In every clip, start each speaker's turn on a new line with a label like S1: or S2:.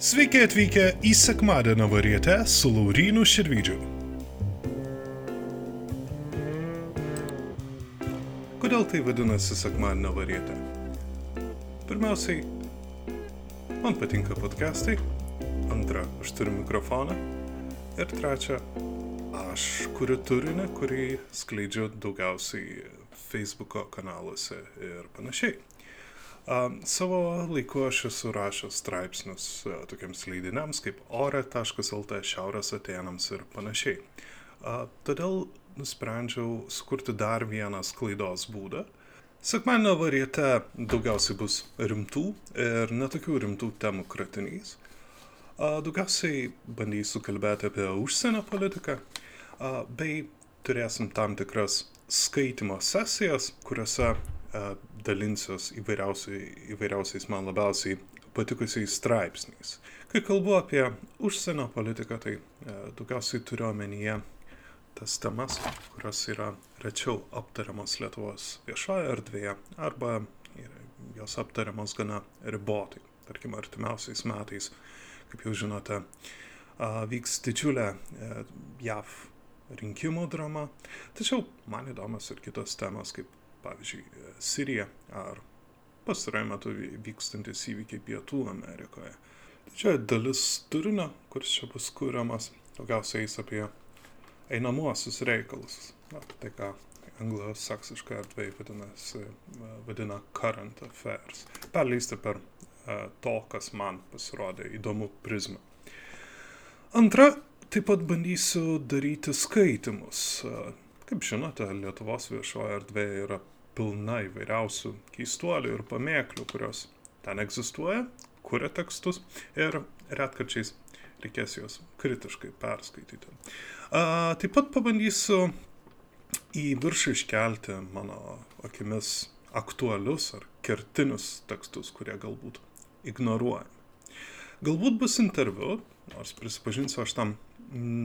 S1: Sveiki atvykę į sekmadienio varietę su Laurynu Širvydžiu. Kodėl tai vadinasi sekmadienio varietė? Pirmiausiai, man patinka podcastai, antra, aš turiu mikrofoną ir trečia, aš kuriu turinį, kurį skleidžiu daugiausiai Facebook'o kanaluose ir panašiai. Savo laiku aš esu rašęs straipsnius uh, tokiems leidiniams kaip ore.lt, šiaurės atėnams ir panašiai. Todėl nusprendžiau sukurti dar vieną sklaidos būdą. Sekmadienio variete daugiausiai bus rimtų ir netokių rimtų temų kratinys. Daugiausiai bandysiu kalbėti apie užsienio politiką, bei turėsim tam tikras skaitimo sesijas, kuriuose dalinsiuos įvairiausiais man labiausiai patikusiais straipsniais. Kai kalbu apie užsienio politiką, tai daugiausiai turiu omenyje tas temas, kurios yra rečiau aptariamos Lietuvos viešoje erdvėje arba jos aptariamos gana ribotai. Tarkim, artimiausiais metais, kaip jau žinote, vyks didžiulė JAV rinkimų drama, tačiau man įdomios ir kitos temos, kaip pavyzdžiui, Sirija ar pastaruoju metu vykstantis įvykiai Pietų Amerikoje. Didžioji dalis turinio, kuris čia bus kuriamas, daugiausiai eis apie einamuosius reikalus. Na, tai ką anglosaksiškai erdvėje vadinasi, vadina current affairs. Perleisti per uh, to, kas man pasirodė įdomu prizmę. Antra, taip pat bandysiu daryti skaitimus. Kaip žinote, Lietuvos viešoje erdvėje yra pilna įvairiausių keistuolių ir pamėklių, kurios ten egzistuoja, kuria tekstus ir retkarčiais reikės juos kritiškai perskaityti. A, taip pat pabandysiu į viršų iškelti mano akimis aktualius ar kertinius tekstus, kurie galbūt ignoruojami. Galbūt bus interviu, nors prisipažinsiu, aš tam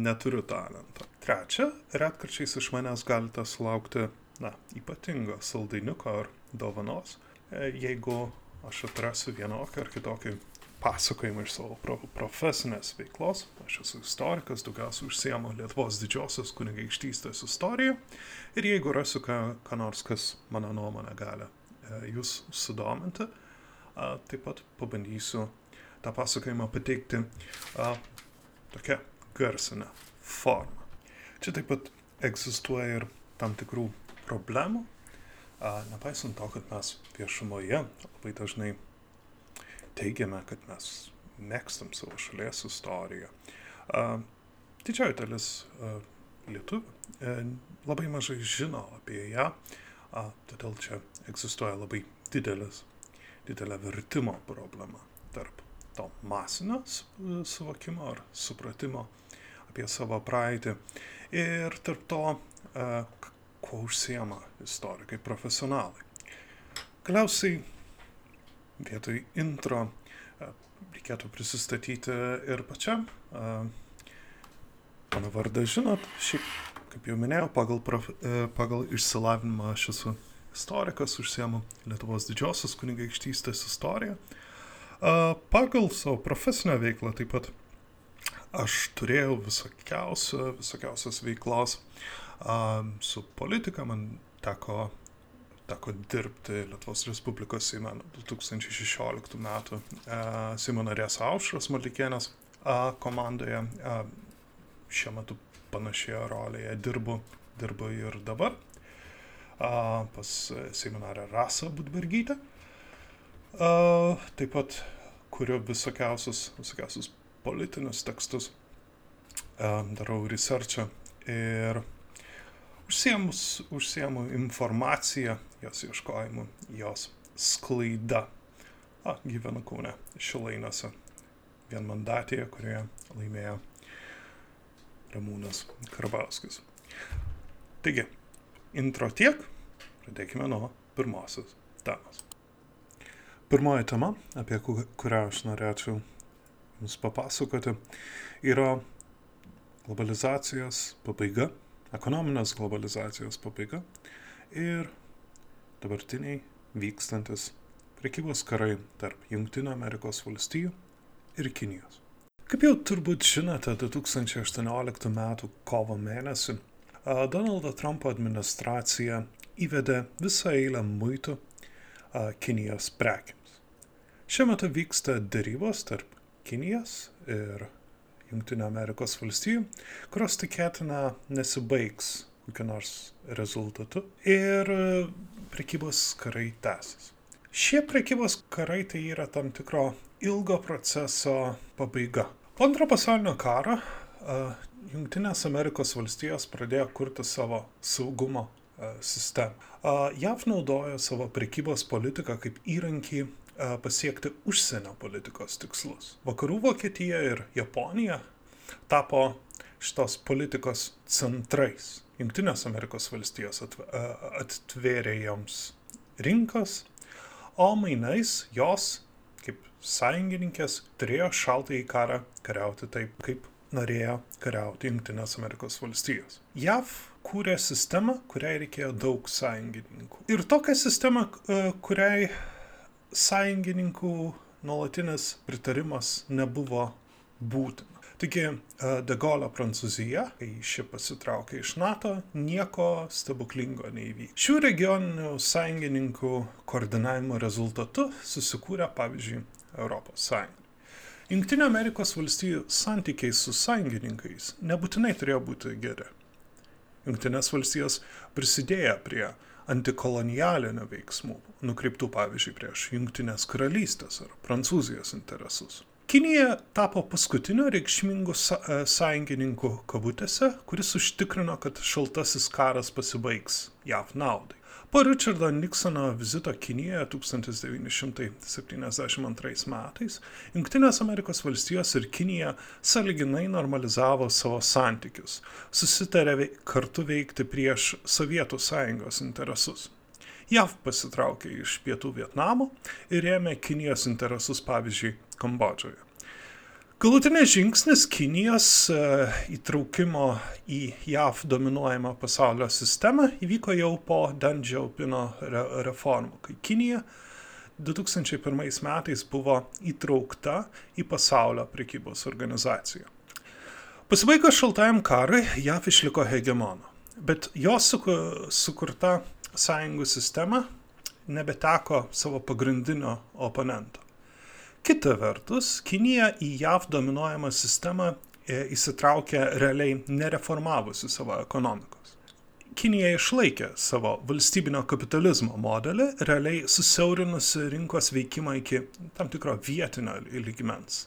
S1: neturiu talento. Trečia, retkarčiais iš manęs galite sulaukti, na, ypatingo saldainiuko ar dovanos, e, jeigu aš atrasiu vienokį ar kitokį pasakojimą iš savo pro profesinės veiklos. Aš esu istorikas, daugiausiai užsiemu Lietuvos didžiosios kunigaikštystės istoriją ir jeigu rasiu ką, ką nors, kas mano nuomonė gali e, jūs sudominti, taip pat pabandysiu tą pasakojimą pateikti tokia garsinę formą. Čia taip pat egzistuoja ir tam tikrų problemų, nepaisant to, kad mes viešumoje labai dažnai teigiame, kad mes mėgstam savo šalies istoriją. Didžioji dalis lietuvių e, labai mažai žino apie ją, todėl čia egzistuoja labai didelis, didelė vertimo problema tarp to masinio suvokimo ar supratimo apie savo praeitį ir tarp to, kuo užsiema istorikai profesionalai. Galiausiai vietoj intro reikėtų prisistatyti ir pačiam. Mano vardą žinot, šiaip, kaip jau minėjau, pagal, prof, pagal išsilavinimą aš esu istorikas, užsiemu Lietuvos didžiosios kunigaikštystės istoriją. Pagal savo profesinę veiklą taip pat aš turėjau visokiausio, visokiausios veiklos su politika, man teko, teko dirbti Lietuvos Respublikos Seime 2016 metų Seimo narės Aušros Malikienės komandoje. Šiuo metu panašioje rolėje dirbu, dirbu ir dabar pas Seimo narę Rasą Budbergytę. Taip pat kuriu visokiausius, visokiausius politinius tekstus, darau researchą ir užsiemus, užsiemu informaciją, jos ieškojimu, jos sklaida. A, gyvenu Kaune, Šilainose, vienmandatėje, kurioje laimėjo Ramūnas Karbauskis. Taigi, intro tiek, pradėkime nuo pirmosios temos. Pirmoji tema, apie kurią aš norėčiau jums papasakoti, yra globalizacijos pabaiga, ekonominės globalizacijos pabaiga ir dabartiniai vykstantis prekybos karai tarp Junktinių Amerikos valstijų ir Kinijos. Kaip jau turbūt žinote, 2018 m. kovo mėnesį Donaldo Trumpo administracija įvedė visą eilę muitų Kinijos prekiams. Šiuo metu vyksta dėrybos tarp Kinijos ir Junktinio Amerikos valstijų, kurios tikėtina nesibaigs kokiu nors rezultatu ir prekybos karai tęsis. Šie prekybos karai tai yra tam tikro ilgo proceso pabaiga. Po antro pasaulinio karo uh, Junktinės Amerikos valstijos pradėjo kurti savo saugumo sistemą. Uh, JAV naudojo savo prekybos politiką kaip įrankį uh, pasiekti užsienio politikos tikslus. Vakarų Vokietija ir Japonija tapo šitos politikos centrais. Junktinės Amerikos valstijos atvėrė joms rinkas, o mainais jos, kaip sąjungininkės, turėjo šaltąjį karą kariauti taip, kaip norėjo kariauti Junktinės Amerikos valstijos. JAV kūrė sistemą, kuriai reikėjo daug sąjungininkų. Ir tokią sistemą, e, kuriai sąjungininkų nuolatinis pritarimas nebuvo būtina. Taigi e, De Gaulle Prancūzija, kai ši pasitraukė iš NATO, nieko stebuklingo neįvyko. Šių regioninių sąjungininkų koordinavimo rezultatu susikūrė, pavyzdžiui, Europos Sąjunga. Junktinio Amerikos valstybių santykiai su sąjungininkais nebūtinai turėjo būti geri. Junktinės valstijos prisidėjo prie antikolonialinio veiksmų, nukreiptų pavyzdžiui prieš Junktinės karalystės ar Prancūzijos interesus. Kinija tapo paskutiniu reikšmingu e, sąjungininku kabutėse, kuris užtikrino, kad šaltasis karas pasibaigs JAV naudai. Po Richardo Nixono vizito Kinijoje 1972 metais Junktinės Amerikos valstijos ir Kinija saliginai normalizavo savo santykius, susitarė kartu veikti prieš Sovietų sąjungos interesus. JAV pasitraukė iš pietų Vietnamo ir rėmė Kinijos interesus, pavyzdžiui, Kambodžoje. Galutinės žingsnis Kinijos uh, įtraukimo į JAV dominuojamą pasaulio sistemą įvyko jau po Dan Džiaupino re reformų, kai Kinija 2001 metais buvo įtraukta į pasaulio prekybos organizaciją. Pasibaigus šaltajam karui, JAV išliko hegemonu, bet jos sukurta sąjungų sistema nebeteko savo pagrindinio oponento. Kita vertus, Kinija į JAV dominuojamą sistemą e, įsitraukė realiai nereformavusi savo ekonomikos. Kinija išlaikė savo valstybinio kapitalizmo modelį, realiai susiaurinusi rinkos veikimą iki tam tikro vietinio lygmens.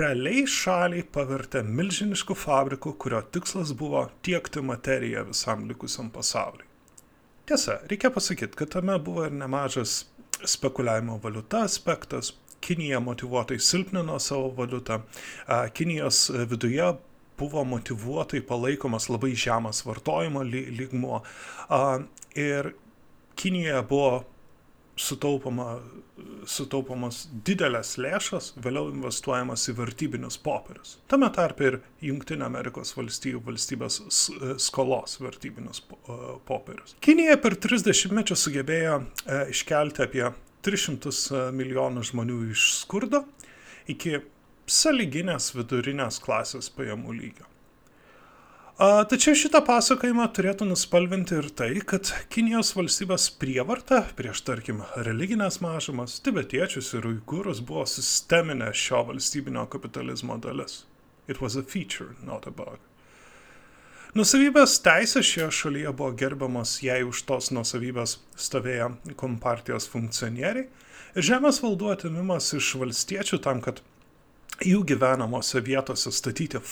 S1: Realiai šaliai pavertė milžiniškų fabrikų, kurio tikslas buvo tiekti materiją visam likusiam pasauliui. Tiesa, reikia pasakyti, kad tame buvo ir nemažas spekuliavimo valiuta aspektas. Kinija motivuotai silpnino savo valiutą. Kinijos viduje buvo motivuotai palaikomas labai žemas vartojimo lygmuo. Ir Kinijoje buvo sutaupoma, sutaupomos didelės lėšos, vėliau investuojamas į vertybinius popierius. Tame tarp ir Junktinio Amerikos valstybių valstybės skolos vertybinius popierius. Kinija per 30 mečių sugebėjo e, iškelti apie 300 e, milijonų žmonių iš skurdo iki saliginės vidurinės klasės pajamų lygio. Tačiau šitą pasakojimą turėtų nuspalvinti ir tai, kad Kinijos valstybės prievarta prieš, tarkim, religinės mažumas, tibetiečius ir uigūrus buvo sisteminė šio valstybinio kapitalizmo dalis. It was a feature, not a bug. Nusavybės teisės šioje šalyje buvo gerbiamos, jei už tos nusavybės stovėjo kompartijos funkcionieriai. Žemės valdų atimimas iš valstiečių tam, kad jų gyvenamose vietose statyti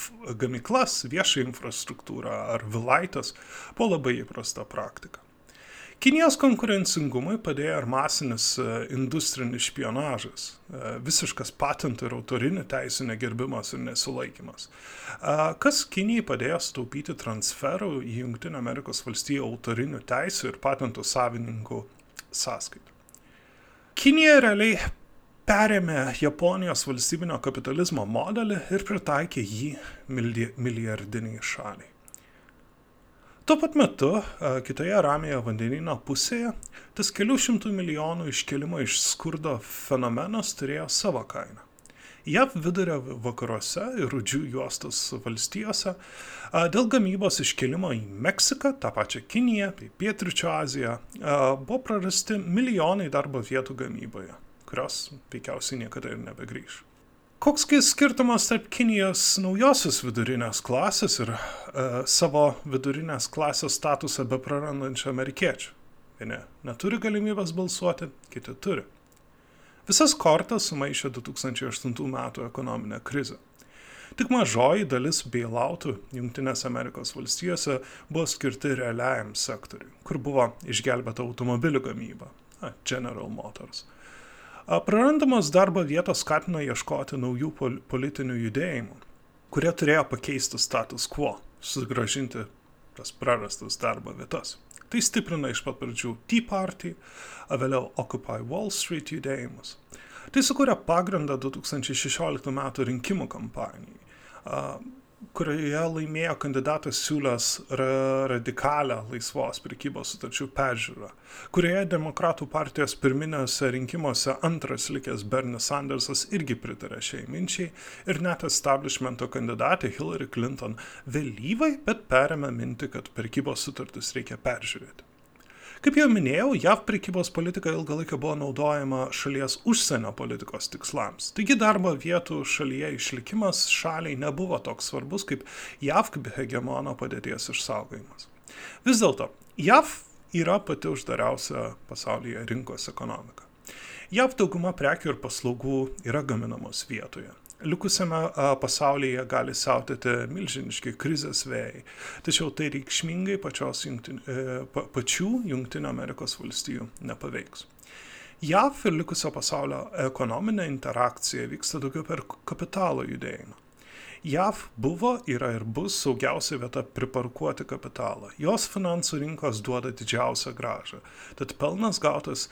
S1: gamyklas, viešą infrastruktūrą ar vilaitas buvo labai įprasta praktika. Kinijos konkurencingumui padėjo ir masinis e, industrinis špionažas, e, visiškas patentų ir autorinių teisų negerbimas ir nesulaikimas. Kas Kinijai padėjo sutaupyti transferų į Junktinio Amerikos valstijų autorinių teisų ir patentų savininkų sąskaitą. Kinija realiai perėmė Japonijos valstybinio kapitalizmo modelį ir pritaikė jį milijardiniai šaliai. Tuo pat metu kitoje ramiojo vandenino pusėje tas kelių šimtų milijonų iškelimo iš skurdo fenomenas turėjo savo kainą. JAV vidurio vakaruose ir rudžių juostos valstijose dėl gamybos iškelimo į Meksiką, tą pačią Kiniją, bei Pietričio Aziją buvo prarasti milijonai darbo vietų gamyboje, kurios veikiausiai niekada ir nebegrįž. Koksgi skirtumas tarp Kinijos naujosios vidurinės klasės ir uh, savo vidurinės klasės statusą be prarandančių amerikiečių? Vieni neturi galimybės balsuoti, kiti turi. Visas kortas sumaišė 2008 metų ekonominę krizę. Tik mažoji dalis bailoutų Junktinės Amerikos valstijose buvo skirti realiajam sektoriui, kur buvo išgelbėta automobilių gamyba – General Motors. Prarandamos darbo vietos skatino ieškoti naujų pol politinių judėjimų, kurie turėjo pakeisti status quo, sugražinti tas prarastas darbo vietas. Tai stiprina iš pat pradžių Tea Party, vėliau Occupy Wall Street judėjimus. Tai sukuria pagrindą 2016 m. rinkimų kampanijai kurioje laimėjo kandidatas siūlęs ra radikalią laisvos prekybos sutarčių peržiūrą, kurioje Demokratų partijos pirminėse rinkimuose antras likęs Bernie Sandersas irgi pritarė šiai minčiai ir net establishmento kandidatė Hillary Clinton vėlyvai, bet perėmė mintį, kad prekybos sutartis reikia peržiūrėti. Kaip jau minėjau, JAV prekybos politika ilgą laiką buvo naudojama šalies užsienio politikos tikslams. Taigi darbo vietų šalyje išlikimas šaliai nebuvo toks svarbus kaip JAV kaip hegemono padėties išsaugojimas. Vis dėlto, JAV yra pati uždariausia pasaulyje rinkos ekonomika. JAV dauguma prekių ir paslaugų yra gaminamos vietoje likusiame pasaulyje gali siautėti milžiniški krizės vėjai, tačiau tai reikšmingai pačios jungtin, e, pa, pačių Junktinių Amerikos valstijų nepaveiks. JAV ir likusio pasaulio ekonominė interakcija vyksta daugiau per kapitalo judėjimą. JAV buvo, yra ir bus saugiausia vieta priparkuoti kapitalą. Jos finansų rinkos duoda didžiausią gražą. Tad pelnas gautas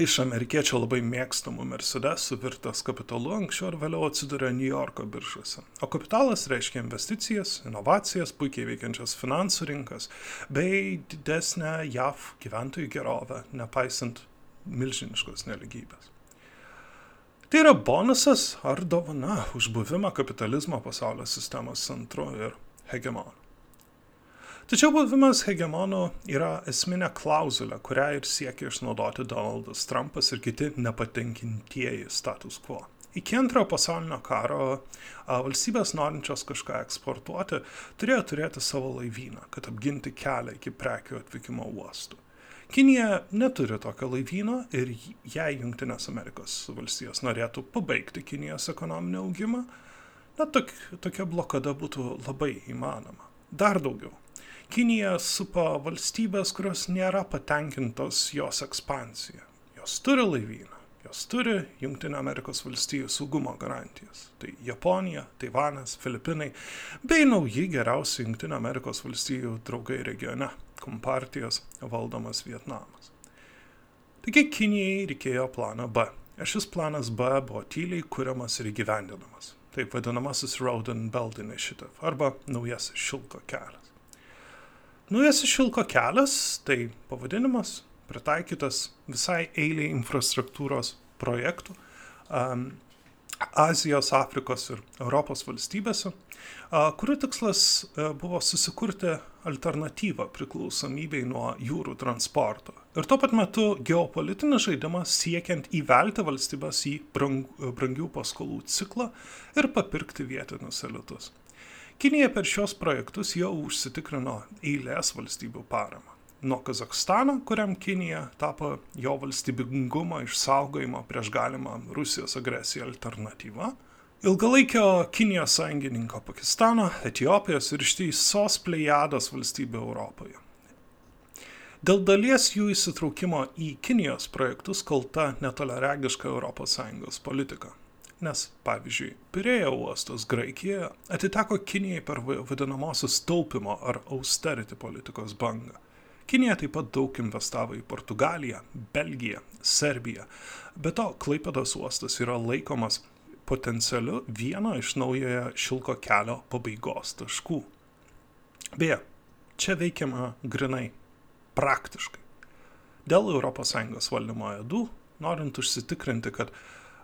S1: iš amerikiečio labai mėgstamų Mercedesų virtas kapitalu anksčiau ar vėliau atsiduria New Yorko biržose. O kapitalas reiškia investicijas, inovacijas, puikiai veikiančias finansų rinkas bei didesnę JAV gyventojų gerovę, nepaisant milžiniškos neligybės. Tai yra bonusas ar dovana už buvimą kapitalizmo pasaulio sistemos centru ir hegemonu. Tačiau buvimas hegemonu yra esminė klauzulė, kurią ir siekia išnaudoti Donaldas Trumpas ir kiti nepatenkintieji status quo. Iki antrojo pasaulinio karo valstybės norinčios kažką eksportuoti turėjo turėti savo laivyną, kad apginti kelią iki prekių atvykimo uostų. Kinija neturi tokio laivyno ir jei Junktinės Amerikos valstijos norėtų pabaigti Kinijos ekonominį augimą, na, tok, tokia blokada būtų labai įmanoma. Dar daugiau. Kinija supa valstybės, kurios nėra patenkintos jos ekspansija. Jos turi laivyną, jos turi Junktinio Amerikos valstijų saugumo garantijas. Tai Japonija, Taivanas, Filipinai bei nauji geriausi Junktinio Amerikos valstijų draugai regione - kompartijos valdomas Vietnamas. Taigi Kinijai reikėjo plano B. Ir šis planas B buvo tyliai kuriamas ir įgyvendinamas. Taip vadinamasis Road and Belt Initiative arba naujasis šilko kelias. Naujasis šilko kelias, tai pavadinimas, pritaikytas visai eiliai infrastruktūros projektų um, Azijos, Afrikos ir Europos valstybėse, uh, kurių tikslas uh, buvo susikurti alternatyvą priklausomybei nuo jūrų transporto. Ir tuo pat metu geopolitinis žaidimas siekiant įvelti valstybės į brang, brangių paskolų ciklą ir papirkti vietinius elitus. Kinija per šios projektus jau užsitikrino eilės valstybių paramą. Nuo Kazakstano, kuriam Kinija tapo jo valstybingumo išsaugojimo prieš galimą Rusijos agresiją alternatyvą, ilgalaikio Kinijos sąjungininko Pakistano, Etijopijos ir ištisos plejados valstybių Europoje. Dėl dalies jų įsitraukimo į Kinijos projektus kalta netoliaregiška ES politika nes, pavyzdžiui, Pirėjo uostas Graikijoje atiteko Kinijai per vadinamosios taupimo ar austerity politikos bangą. Kinija taip pat daug investavo į Portugaliją, Belgiją, Serbiją. Be to, Klaipedos uostas yra laikomas potencialiu vieno iš naujojo šilko kelio pabaigos taškų. Beje, čia veikiama grinai, praktiškai. Dėl ES valdymo edų, norint užsitikrinti, kad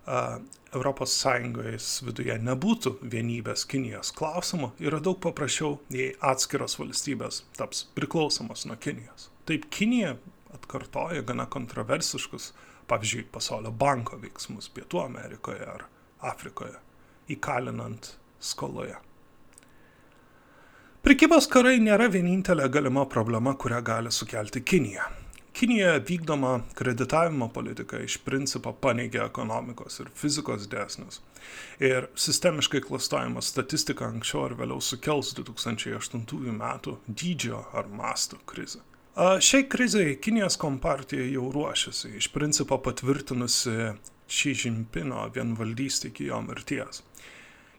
S1: ES viduje nebūtų vienybės Kinijos klausimu, yra daug paprasčiau, jei atskiros valstybės taps priklausomos nuo Kinijos. Taip Kinija atkartoja gana kontroversiškus, pavyzdžiui, pasaulio banko veiksmus Pietų Amerikoje ar Afrikoje, įkalinant skoloje. Prekybos karai nėra vienintelė galima problema, kurią gali sukelti Kinija. Kinijoje vykdoma kreditavimo politika iš principo paneigia ekonomikos ir fizikos dėsnius. Ir sistemiškai klastojama statistika anksčiau ar vėliau sukels 2008 metų dydžio ar masto krizę. Šiai krizai Kinijos kompartija jau ruošiasi, iš principo patvirtinusi Xi Jinpino vienvaldystę iki jo mirties.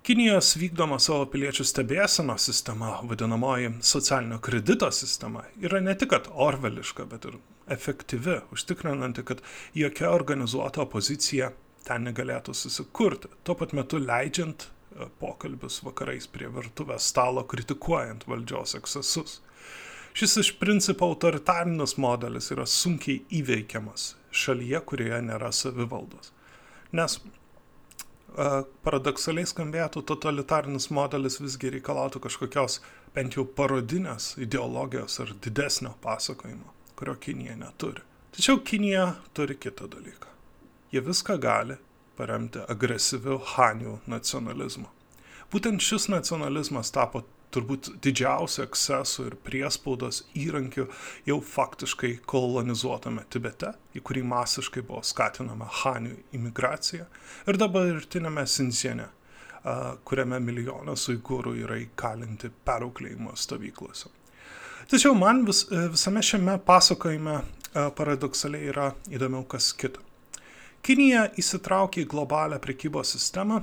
S1: Kinijos vykdoma savo piliečių stebėsenos sistema, vadinamoji socialinio kredito sistema, yra ne tik orveliška, bet ir efektyvi, užtikrinanti, kad jokia organizuota opozicija ten negalėtų susikurti, tuo pat metu leidžiant e, pokalbius vakarais prie virtuvės stalo kritikuojant valdžios ekscesus. Šis iš principo autoritarinis modelis yra sunkiai įveikiamas šalyje, kurioje nėra savivaldos. Nes paradoksaliai skambėtų, totalitarinis modelis visgi reikalautų kažkokios bent jau parodinės ideologijos ar didesnio pasakojimo, kurio Kinija neturi. Tačiau Kinija turi kitą dalyką. Jie viską gali paremti agresyviu Hanių nacionalizmu. Būtent šis nacionalizmas tapo turbūt didžiausių ekscesų ir priespaudos įrankių jau faktiškai kolonizuotame Tibete, į kurį masiškai buvo skatinama Hanių imigracija, ir dabartinėme Sinsiene, kuriame milijonas uigūrų yra įkalinti perauklėjimo stovyklose. Tačiau man vis, visame šiame pasakojime paradoksaliai yra įdomiau kas kita. Kinija įsitraukė į globalią prekybos sistemą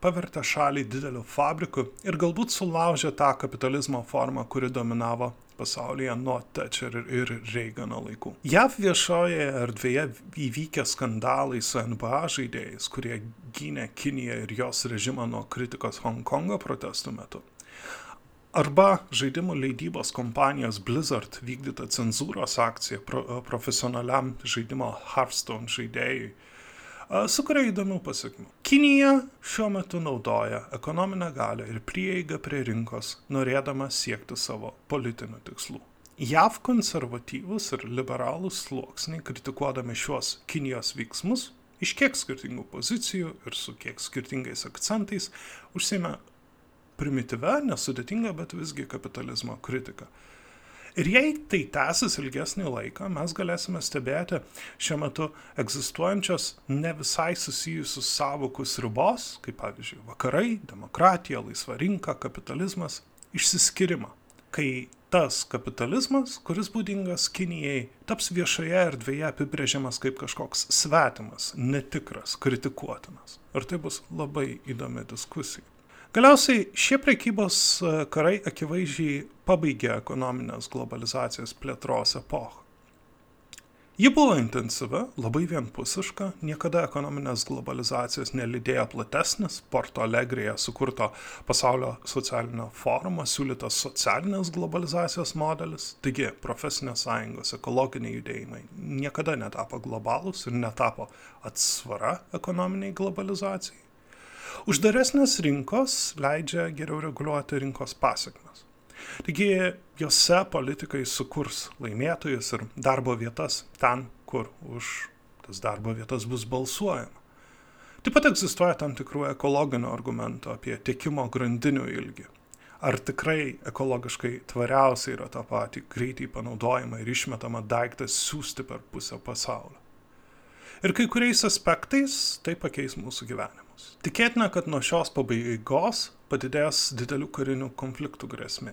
S1: pavertė šalį dideliu fabriku ir galbūt sulaužė tą kapitalizmo formą, kuri dominavo pasaulyje nuo Thatcher ir Reagano laikų. JAV viešoje erdvėje įvykę skandalai su NBA žaidėjais, kurie gynė Kiniją ir jos režimą nuo kritikos Hongkongo protestų metu. Arba žaidimų leidybos kompanijos Blizzard vykdyta cenzūros akcija pro, profesionaliam žaidimo Hearthstone žaidėjui sukuria įdomių pasiekmių. Kinija šiuo metu naudoja ekonominę galę ir prieigą prie rinkos, norėdama siekti savo politinių tikslų. JAV konservatyvus ir liberalūs sluoksniai kritikuodami šiuos Kinijos veiksmus iš kiek skirtingų pozicijų ir su kiek skirtingais akcentais užsima primityvę, nesudėtingą, bet visgi kapitalizmo kritiką. Ir jei tai tęsis ilgesnį laiką, mes galėsime stebėti šiuo metu egzistuojančios ne visai susijusius savokus ribos, kaip pavyzdžiui vakarai, demokratija, laisva rinka, kapitalizmas, išsiskirimą. Kai tas kapitalizmas, kuris būdingas Kinijai, taps viešoje erdvėje apibrėžiamas kaip kažkoks svetimas, netikras, kritikuotinas. Ir tai bus labai įdomi diskusija. Galiausiai šie prekybos e, karai akivaizdžiai pabaigė ekonominės globalizacijos plėtros epochą. Ji buvo intensyvi, labai vienpusiška, niekada ekonominės globalizacijos nelydėjo platesnis, Porto Alegrėje sukurto pasaulio socialinio forumo siūlytas socialinės globalizacijos modelis, taigi profesinės sąjungos, ekologiniai judėjimai niekada netapo globalūs ir netapo atsvara ekonominiai globalizacijai. Uždaresnės rinkos leidžia geriau reguliuoti rinkos pasiekmes. Taigi jose politikai sukurs laimėtojus ir darbo vietas ten, kur už tas darbo vietas bus balsuojama. Taip pat egzistuoja tam tikrų ekologinių argumentų apie tiekimo grandinių ilgį. Ar tikrai ekologiškai tvariausia yra tą patį greitai panaudojimą ir išmetamą daiktą siūsti per pusę pasaulio. Ir kai kuriais aspektais tai pakeis mūsų gyvenimą. Tikėtina, kad nuo šios pabaigos padidės didelių karinių konfliktų grėsmė.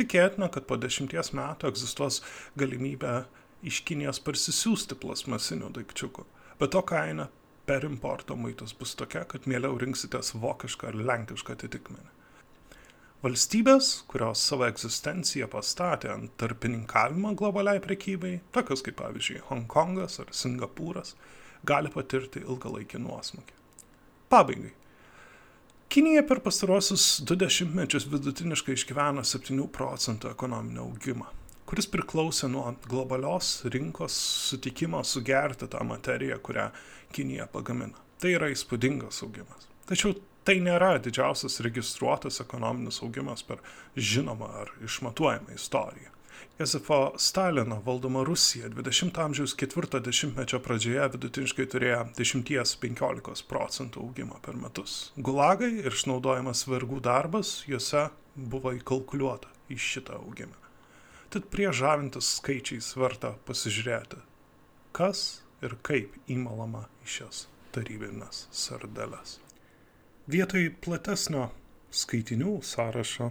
S1: Tikėtina, kad po dešimties metų egzistuos galimybė iš Kinijos parsisiųsti plasmasinių daikčiukų, bet to kaina per importo muitus bus tokia, kad mieliau rinksitės vokišką ar lenkišką atitikmenį. Valstybės, kurios savo egzistenciją pastatė ant tarpininkavimo globaliai prekybai, tokios kaip pavyzdžiui Hongkongas ar Singapūras, gali patirti ilgalaikį nuosmukį. Pabaigai. Kinija per pastarosius du dešimtmečius vidutiniškai išgyveno 7 procentų ekonominio augimą, kuris priklausė nuo globalios rinkos sutikimo sugerti tą materiją, kurią Kinija pagamina. Tai yra įspūdingas augimas. Tačiau tai nėra didžiausias registruotas ekonominis augimas per žinomą ar išmatuojamą istoriją. Josefo Stalino valdoma Rusija 20 amžiaus ketvirto dešimtmečio pradžioje vidutiniškai turėjo 10-15 procentų augimą per metus. Gulagai ir išnaudojamas vergų darbas juose buvo įkalkuliuota į šitą augimą. Tad prie žavintis skaičiais verta pasižiūrėti, kas ir kaip įmalama į šias tarybinės sardeles. Vietoj platesnio skaitinių sąrašo,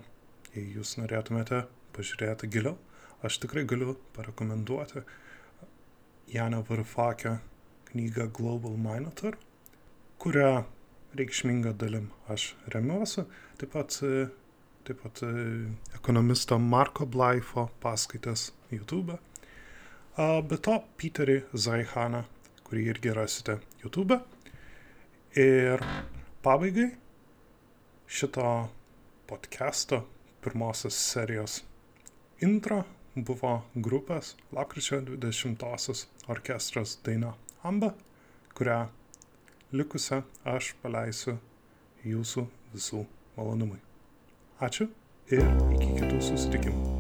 S1: jei jūs norėtumėte pažiūrėti giliau, aš tikrai galiu parekomenduoti Janio Varfakio knygą Global Minotaur, kurią reikšminga dalim aš remiuosi, taip pat, taip pat ekonomisto Marko Blaifo paskaitas YouTube. Be to, Peterį Zaihaną, kurį irgi rasite YouTube. Ir pabaigai šito podcast'o pirmosios serijos intro buvo grupės lapkričio 20-osios orkestras daina Amba, kurią likusią aš paleisiu jūsų visų malonumui. Ačiū ir iki kitų susitikimų.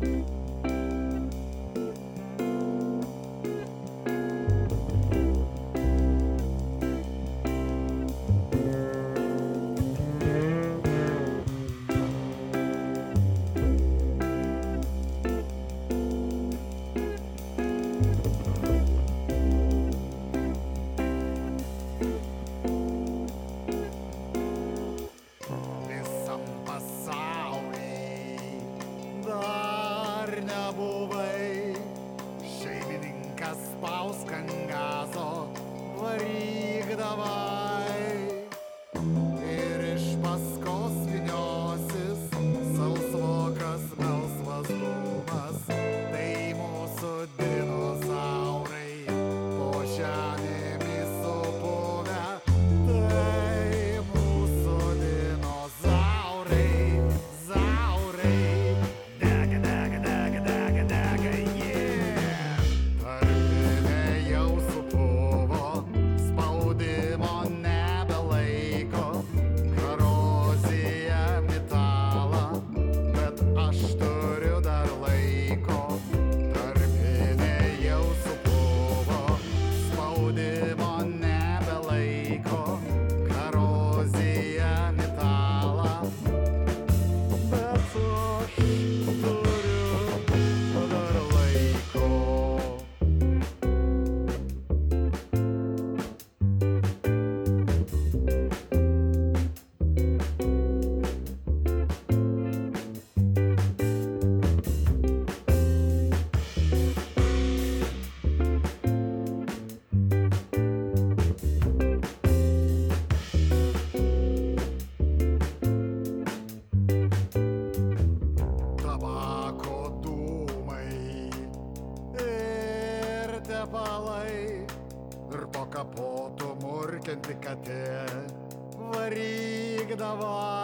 S2: В варік давай.